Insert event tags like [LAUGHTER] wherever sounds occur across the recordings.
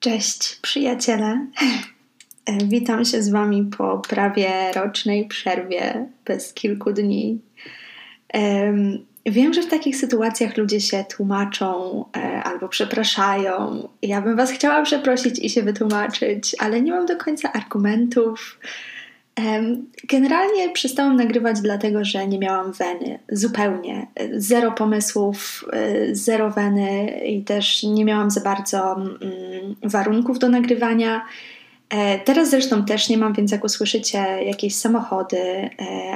Cześć przyjaciele. [LAUGHS] Witam się z Wami po prawie rocznej przerwie bez kilku dni. Wiem, że w takich sytuacjach ludzie się tłumaczą e, albo przepraszają. Ja bym Was chciała przeprosić i się wytłumaczyć, ale nie mam do końca argumentów. Generalnie przestałam nagrywać dlatego, że nie miałam weny. Zupełnie. Zero pomysłów, e, zero weny i też nie miałam za bardzo mm, warunków do nagrywania. E, teraz zresztą też nie mam, więc jak usłyszycie jakieś samochody e,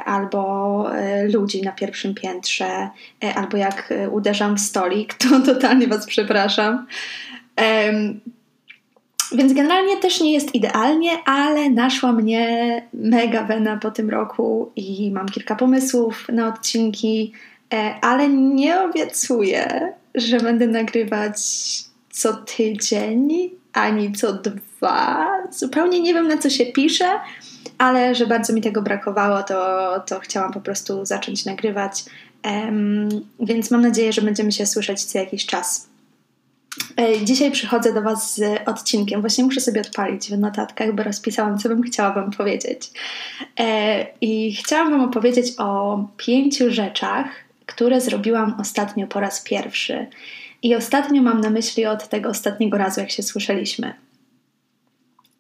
albo ludzi na pierwszym piętrze, albo jak uderzam w stolik, [LAUGHS] to totalnie Was przepraszam. Więc generalnie też nie jest idealnie, ale naszła mnie mega wena po tym roku i mam kilka pomysłów na odcinki, e, ale nie obiecuję, że będę nagrywać co tydzień ani co dwa. Zupełnie nie wiem na co się pisze, ale że bardzo mi tego brakowało, to, to chciałam po prostu zacząć nagrywać. Um, więc mam nadzieję, że będziemy się słyszeć co jakiś czas. E, dzisiaj przychodzę do Was z odcinkiem. Właśnie muszę sobie odpalić w notatkach, bo rozpisałam, co bym chciała Wam powiedzieć. E, I chciałam Wam opowiedzieć o pięciu rzeczach, które zrobiłam ostatnio po raz pierwszy. I ostatnio mam na myśli od tego ostatniego razu, jak się słyszeliśmy.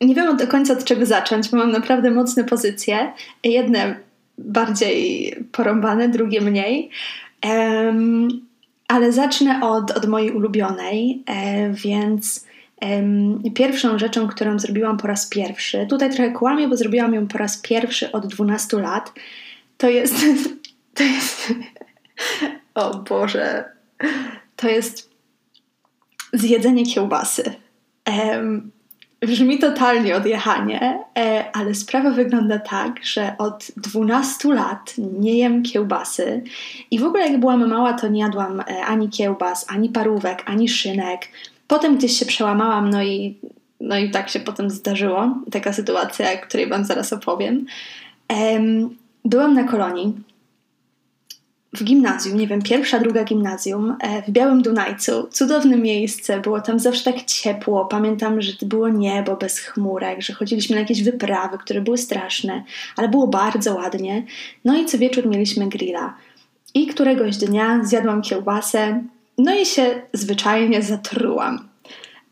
Nie wiem do końca od czego zacząć, bo mam naprawdę mocne pozycje. Jedne bardziej porąbane, drugie mniej. Um, ale zacznę od, od mojej ulubionej, e, więc pierwszą rzeczą, którą zrobiłam po raz pierwszy, tutaj trochę kłamię, bo zrobiłam ją po raz pierwszy od 12 lat, to jest. [LAUGHS] To jest. O Boże. To jest zjedzenie kiełbasy. Brzmi totalnie odjechanie, e, ale sprawa wygląda tak, że od 12 lat nie jem kiełbasy i w ogóle jak byłam mała, to nie jadłam e, ani kiełbas, ani parówek, ani szynek. Potem gdzieś się przełamałam, no i, no i tak się potem zdarzyło. Taka sytuacja, o której Wam zaraz opowiem. Byłam na kolonii w gimnazjum, nie wiem, pierwsza, druga gimnazjum e, w Białym Dunajcu. Cudowne miejsce, było tam zawsze tak ciepło. Pamiętam, że to było niebo bez chmurek, że chodziliśmy na jakieś wyprawy, które były straszne, ale było bardzo ładnie. No i co wieczór mieliśmy grilla. I któregoś dnia zjadłam kiełbasę, no i się zwyczajnie zatrułam.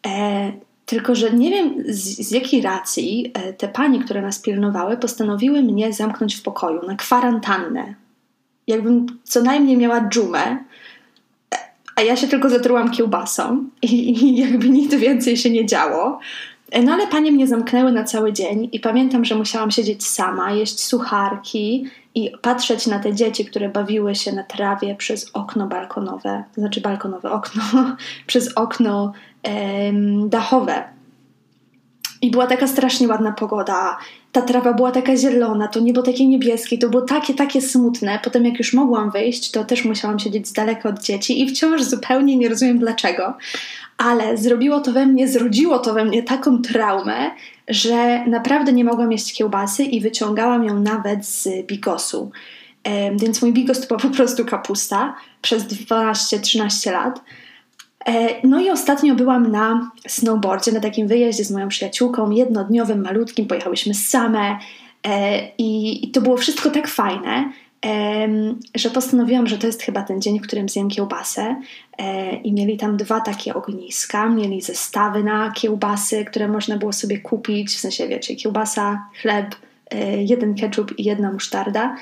E, tylko, że nie wiem z, z, jakiej racji e, te panie, które nas pilnowały, postanowiły mnie zamknąć w pokoju na kwarantannę jakbym co najmniej miała dżumę, a ja się tylko zatrułam kiełbasą i, i jakby nic więcej się nie działo. No ale panie mnie zamknęły na cały dzień i pamiętam, że musiałam siedzieć sama, jeść sucharki i patrzeć na te dzieci, które bawiły się na trawie przez okno balkonowe, znaczy balkonowe okno, [LAUGHS] przez okno em, dachowe. I była taka strasznie ładna pogoda ta trawa była taka zielona, to niebo takie niebieskie, to było takie, takie smutne. Potem jak już mogłam wyjść, to też musiałam siedzieć z daleka od dzieci i wciąż zupełnie nie rozumiem dlaczego. Ale zrobiło to we mnie, zrodziło to we mnie taką traumę, że naprawdę nie mogłam jeść kiełbasy i wyciągałam ją nawet z bigosu. Więc mój bigos to była po prostu kapusta przez 12-13 lat. E, no i ostatnio byłam na snowboardzie, na takim wyjeździe z moją przyjaciółką, jednodniowym, malutkim, pojechałyśmy same e, i, to było wszystko tak fajne, że postanowiłam, że to jest chyba ten dzień, w którym zjem kiełbasę e, i mieli tam dwa takie ogniska, mieli zestawy na kiełbasy, które można było sobie kupić, w sensie wiecie, kiełbasa, chleb, jeden ketchup i jedna musztarda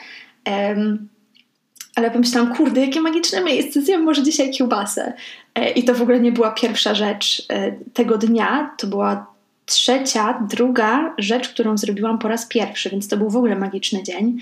ale pomyślałam, kurde, jakie magiczne miejsce, zjem może dzisiaj kiełbasę. E, I to w ogóle nie była pierwsza rzecz e, tego dnia, to była trzecia, druga rzecz, którą zrobiłam po raz pierwszy, więc to był w ogóle magiczny dzień.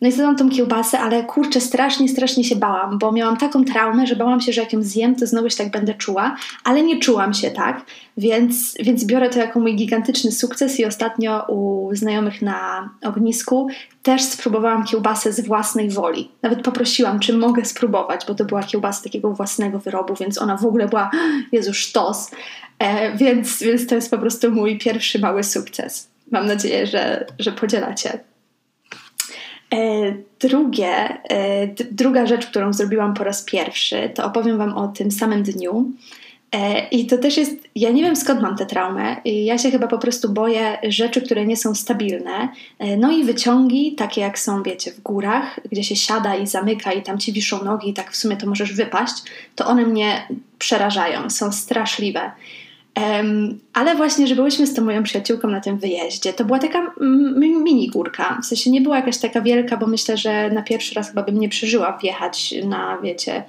No i zjadłam tą kiełbasę, ale kurczę, strasznie, strasznie się bałam, bo miałam taką traumę, że bałam się, że jak ją zjem, to znowu się tak będę czuła, ale nie czułam się tak, więc, więc biorę to jako mój gigantyczny sukces i ostatnio u znajomych na ognisku też spróbowałam kiełbasę z własnej woli. Nawet poprosiłam, czy mogę spróbować, bo to była kiełbasa takiego własnego wyrobu, więc ona w ogóle była, [GASPS] Jezu, sztos. E, więc, więc to jest po prostu mój pierwszy mały sukces. Mam nadzieję, że, że podzielacie drugie, e, druga rzecz, którą zrobiłam po raz pierwszy, to opowiem Wam o tym samym dniu. E, I to też jest, ja nie wiem skąd mam tę traumę. Ja się chyba po prostu boję rzeczy, które nie są stabilne. E, no i wyciągi, takie jak są, wiecie, w górach, gdzie się siada i zamyka i tam ci wiszą nogi i tak w sumie to możesz wypaść, to one mnie przerażają, są straszliwe. Ale właśnie, że byłyśmy z tą moją przyjaciółką na tym wyjeździe, to była taka mini górka. W sensie nie była jakaś taka wielka, bo myślę, że na pierwszy raz chyba bym nie przeżyła wjechać na, wiecie,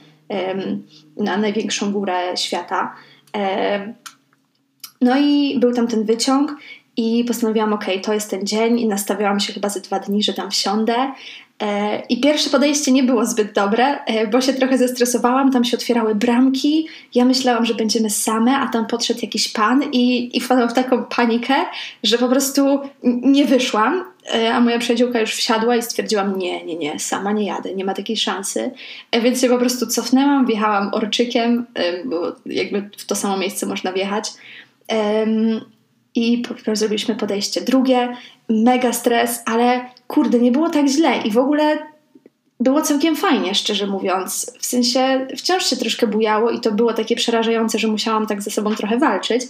na największą górę świata. No i był tam ten wyciąg i postanowiłam, ok, to jest ten dzień i nastawiałam się chyba ze dwa dni, że tam wsiądę. E, I pierwsze podejście nie było zbyt dobre, e, bo się trochę zestresowałam. Tam się otwierały bramki. Ja myślałam, że będziemy same, a tam podszedł jakiś pan i, i wpadłam w taką panikę, że po prostu nie wyszłam. E, a moja przyjaciółka już wsiadła i stwierdziłam: Nie, nie, nie, sama nie jadę, nie ma takiej szansy. Więc się po prostu cofnęłam, wjechałam orczykiem, bo jakby w to samo miejsce można wjechać. I zrobiliśmy podejście drugie, mega stres, ale kurde, nie było tak źle i w ogóle było całkiem fajnie, szczerze mówiąc. W sensie wciąż się troszkę bujało i to było takie przerażające, że musiałam tak ze sobą trochę walczyć,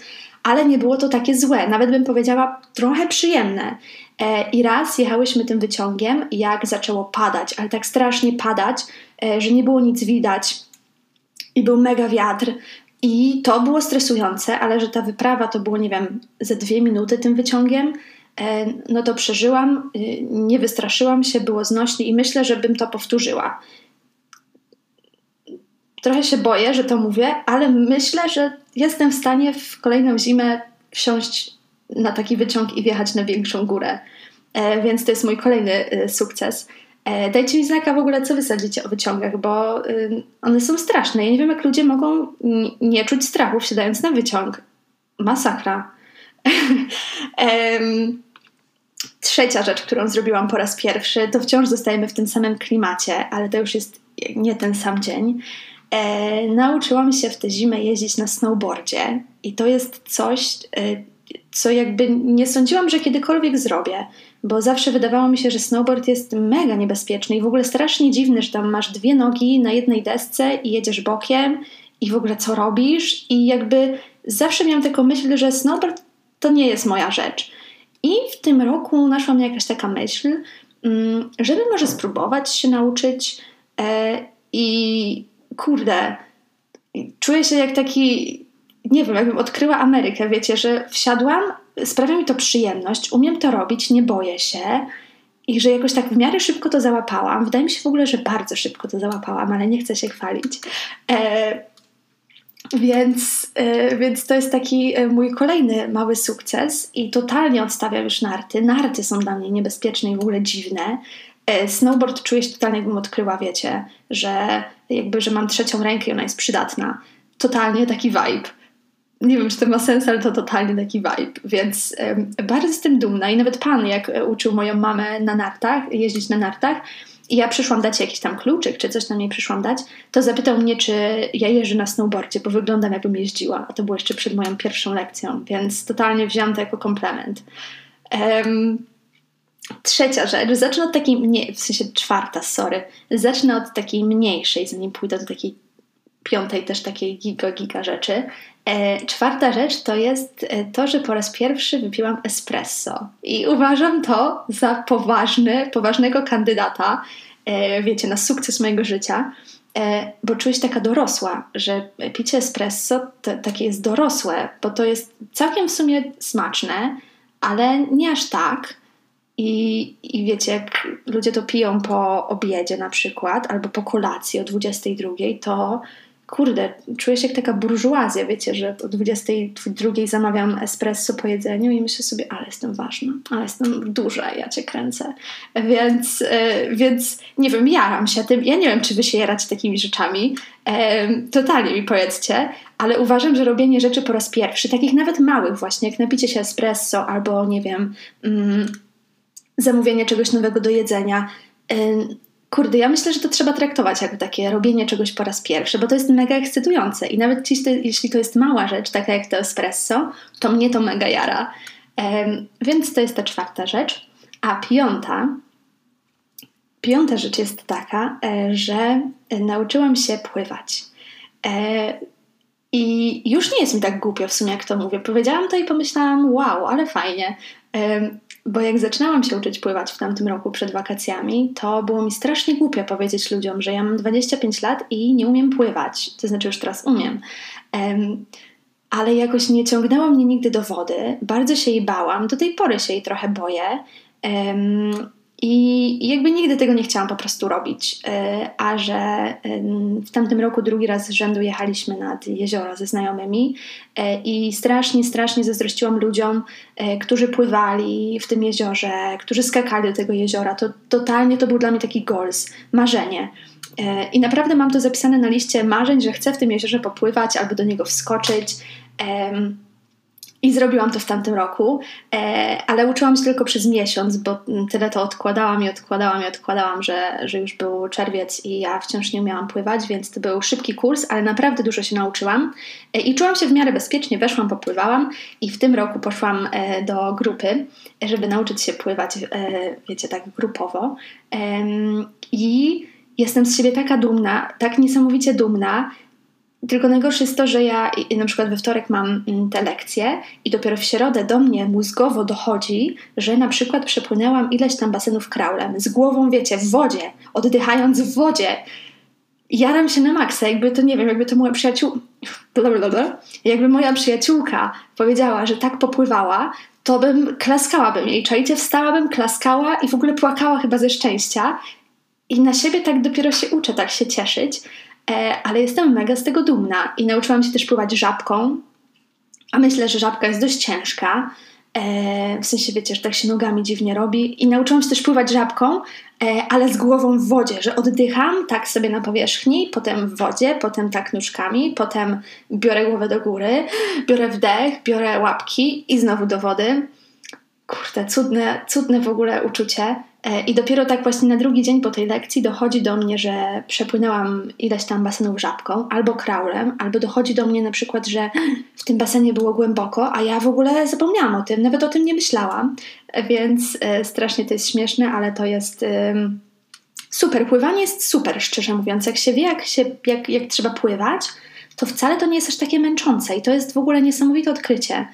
ale nie było to takie złe, nawet bym powiedziała trochę przyjemne. E, I raz jechałyśmy tym wyciągiem, jak zaczęło padać, ale tak strasznie padać, e, że nie było nic widać i był mega wiatr. I to było stresujące, ale że ta wyprawa to było, nie wiem, ze dwie minuty tym wyciągiem, no to przeżyłam, y, nie wystraszyłam się, było znośnie i myślę, że bym to powtórzyła. Trochę się boję, że to mówię, ale myślę, że jestem w stanie w kolejną zimę wsiąść na taki wyciąg i wjechać na większą górę. E, więc to jest mój kolejny y, sukces. E, dajcie mi znaka w ogóle, co wy sądzicie o wyciągach, bo y, one są straszne. Ja nie wiem, jak ludzie mogą nie czuć strachu wsiadając na wyciąg. Masakra. [LAUGHS] Trzecia rzecz, którą zrobiłam po raz pierwszy, to wciąż zostajemy w tym samym klimacie, ale to już jest nie ten sam dzień. E, nauczyłam się w tę zimę jeździć na snowboardzie i to jest coś, e, co jakby nie sądziłam, że kiedykolwiek zrobię, bo zawsze wydawało mi się, że snowboard jest mega niebezpieczny i w ogóle strasznie dziwny, że tam masz dwie nogi na jednej desce i jedziesz bokiem i w ogóle co robisz i jakby zawsze miałam taką myśl, że snowboard to nie jest moja rzecz. I w tym roku naszła mnie jakaś taka myśl, mm, żeby może spróbować się nauczyć e, i kurde, czuję się jak taki, nie wiem, jakbym odkryła Amerykę, wiecie, że wsiadłam, sprawia mi to przyjemność, umiem to robić, nie boję się i że jakoś tak w miarę szybko to załapałam. Wydaje mi się w ogóle, że bardzo szybko to załapałam, ale nie chcę się chwalić. E, więc, e, więc to jest taki e, mój kolejny mały sukces i totalnie odstawiam już narty. Narty są dla mnie niebezpieczne i w ogóle dziwne. E, snowboard czuję się totalnie jakbym odkryła, wiecie, że jakby, że mam trzecią rękę i ona jest przydatna. Totalnie taki vibe. Nie wiem, czy to ma sens, ale to totalnie taki vibe, więc bardzo jestem dumna i nawet pan, jak uczył moją mamę na nartach, jeździć na nartach, i ja przyszłam dać jakiś tam kluczyk, czy coś tam jej przyszłam dać, to zapytał mnie, czy ja jeżdżę na snowboardzie, bo wyglądam jakbym jeździła. A to było jeszcze przed moją pierwszą lekcją, więc totalnie wziąłam to jako komplement. Um, trzecia rzecz, zacznę od takiej mniej, w sensie czwarta, sorry. Zacznę od takiej mniejszej, zanim pójdę do takiej piątej też takiej giga, giga rzeczy. E, czwarta rzecz to jest e, to, że po raz pierwszy wypiłam espresso i uważam to za poważny, poważnego kandydata, e, wiecie, na sukces mojego życia, e, bo czuję się taka dorosła, że picie espresso to, takie jest dorosłe, bo to jest całkiem w sumie smaczne, ale nie aż tak. I, I wiecie, jak ludzie to piją po obiedzie na przykład, albo po kolacji o 22, to kurde, czuję się jak taka burżuazja, wiecie, że o 22 zamawiam espresso po jedzeniu i myślę sobie, ale jestem ważna, ale jestem duża, ja cię kręcę. Więc, e, więc nie wiem, jaram się tym. Ja nie wiem, czy wy się jaracie takimi rzeczami. E, totalnie mi powiedzcie, ale uważam, że robienie rzeczy po raz pierwszy, takich nawet małych właśnie, jak napicie się espresso albo, nie wiem, mm, zamówienie czegoś nowego do jedzenia, Kurde, ja myślę, że to trzeba traktować jako takie robienie czegoś po raz pierwszy, bo to jest mega ekscytujące i nawet jeśli to jest mała rzecz, taka jak to espresso, to mnie to mega jara. Um, więc to jest ta czwarta rzecz. A piąta, piąta rzecz jest taka, e, że nauczyłam się pływać. E, I już nie jest mi tak głupio w sumie, jak to mówię. Powiedziałam to i pomyślałam, wow, ale fajnie. Bo jak zaczynałam się uczyć pływać w tamtym roku przed wakacjami, to było mi strasznie głupio powiedzieć ludziom, że ja mam 25 lat i nie umiem pływać. To znaczy, już teraz umiem. Ale jakoś nie ciągnęło mnie nigdy do wody. Bardzo się jej bałam. Do tej pory się jej trochę boję. I jakby nigdy tego nie chciałam po prostu robić. E, a że w tamtym roku drugi raz z rzędu jechaliśmy nad jezioro ze znajomymi e, i strasznie, strasznie zazdrościłam ludziom, którzy pływali w tym jeziorze, którzy skakali do tego jeziora. To totalnie to był dla mnie taki goals, marzenie. I naprawdę mam to zapisane na liście marzeń, że chcę w tym jeziorze popływać albo do niego wskoczyć. I zrobiłam to w tamtym roku, e, ale uczyłam się tylko przez miesiąc, bo tyle to odkładałam i odkładałam i odkładałam, że, że już był czerwiec i ja wciąż nie umiałam pływać, więc to był szybki kurs, ale naprawdę dużo się nauczyłam e, i czułam się w miarę bezpiecznie, weszłam, popływałam i w tym roku poszłam e, do grupy, żeby nauczyć się pływać, wiecie, tak grupowo. I jestem z siebie taka dumna, tak niesamowicie dumna, tylko najgorsze jest to, że ja na przykład we wtorek mam mm, te lekcje i dopiero w środę do mnie mózgowo dochodzi, że na przykład przepłynęłam ileś tam basenów kraulem, z głową, wiecie, w wodzie, oddychając w wodzie. Jaram się na maksa, jakby to, nie wiem, jakby to moja przyjaciółka, jakby moja przyjaciółka powiedziała, że tak popływała, to bym klaskałabym jej, czajcie, wstałabym, klaskała i w ogóle płakała chyba ze szczęścia. I na siebie tak dopiero się uczę, tak się cieszyć, ale jestem mega z tego dumna i nauczyłam się też pływać żabką, a myślę, że żabka jest dość ciężka. E, w sensie, wiecie, że tak się nogami dziwnie robi. I nauczyłam się też pływać żabką, e, ale z głową w wodzie, że oddycham tak sobie na powierzchni, potem w wodzie, potem tak nóżkami, potem biorę głowę do góry, biorę wdech, biorę łapki i znowu do wody. Kurde, cudne, cudne w ogóle uczucie. E, I dopiero tak właśnie na drugi dzień po tej lekcji dochodzi do mnie, że przepłynęłam ileś tam basenów żabką albo kraulem, albo dochodzi do mnie na przykład, że w tym basenie było głęboko, a ja w ogóle zapomniałam o tym, nawet o tym nie myślałam. E, więc e, strasznie to jest śmieszne, ale to jest super. Pływanie jest super, szczerze mówiąc. Jak się wie, jak, się, jak, jak trzeba pływać, to wcale to nie jest aż takie męczące i to jest w ogóle niesamowite odkrycie.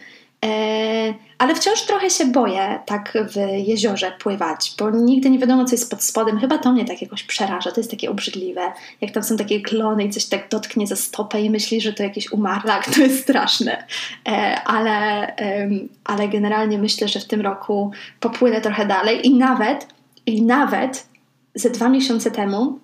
E, ale wciąż trochę się boję tak w jeziorze pływać, bo nigdy nie wiadomo, co jest pod spodem. Chyba to mnie tak jakoś przeraża. To jest takie obrzydliwe. Jak tam są takie klony i coś tak dotknie za stopę i myśli, że to jakiś umarlak, to jest straszne. E, ale, ale generalnie myślę, że w tym roku popłynę trochę dalej i nawet, i nawet ze dwa miesiące temu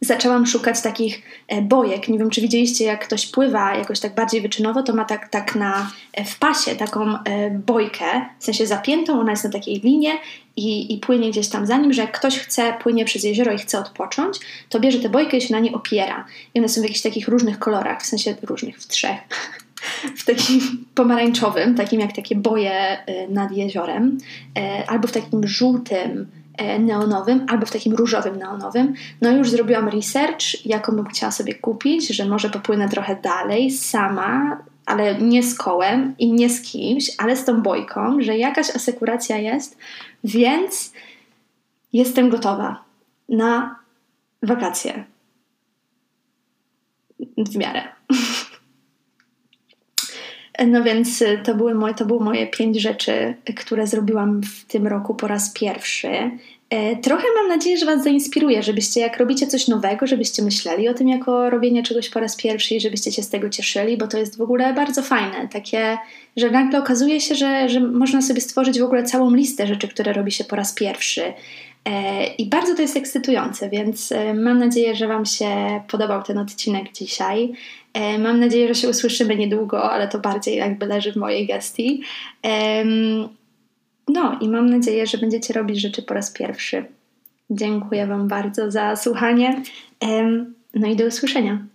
zaczęłam szukać takich e, bojek. Nie wiem, czy widzieliście, jak ktoś pływa jakoś tak bardziej wyczynowo, to ma tak, tak na, e, w pasie taką e, bojkę, w sensie zapiętą, ona jest na takiej linie i, i płynie gdzieś tam za nim, że jak ktoś chce, płynie przez jezioro i chce odpocząć, to bierze tę bojkę i się na nie opiera. I one są w jakichś takich różnych kolorach, w sensie różnych, w trzech. [LAUGHS] w takim pomarańczowym, takim jak takie boje nad jeziorem, albo w takim żółtym, neonowym albo w takim różowym neonowym. No już zrobiłam research, jaką bym chciała sobie kupić, że może popłynę trochę dalej sama, ale nie z kołem i nie z kimś, ale z tą bojką, że jakaś asekuracja jest, więc jestem gotowa na wakacje. W miarę. [LAUGHS] No więc y, to były, moje, to moje pięć rzeczy, które zrobiłam w tym roku po raz pierwszy. E, trochę mam nadzieję, że Was zainspiruje, żebyście jak robicie coś nowego, żebyście myśleli o tym jako robienie czegoś po raz pierwszy i żebyście się z tego cieszyli, bo to jest w ogóle bardzo fajne. Takie, że nagle okazuje się, że, że można sobie stworzyć w ogóle całą listę rzeczy, które robi się po raz pierwszy. E, I bardzo to jest ekscytujące, więc e, mam nadzieję, że Wam się podobał ten odcinek dzisiaj. E, mam nadzieję, że się usłyszymy niedługo, ale to bardziej jakby leży w mojej gestii. No i mam nadzieję, że będziecie robić rzeczy po raz pierwszy. Dziękuję Wam bardzo za słuchanie. No i do usłyszenia.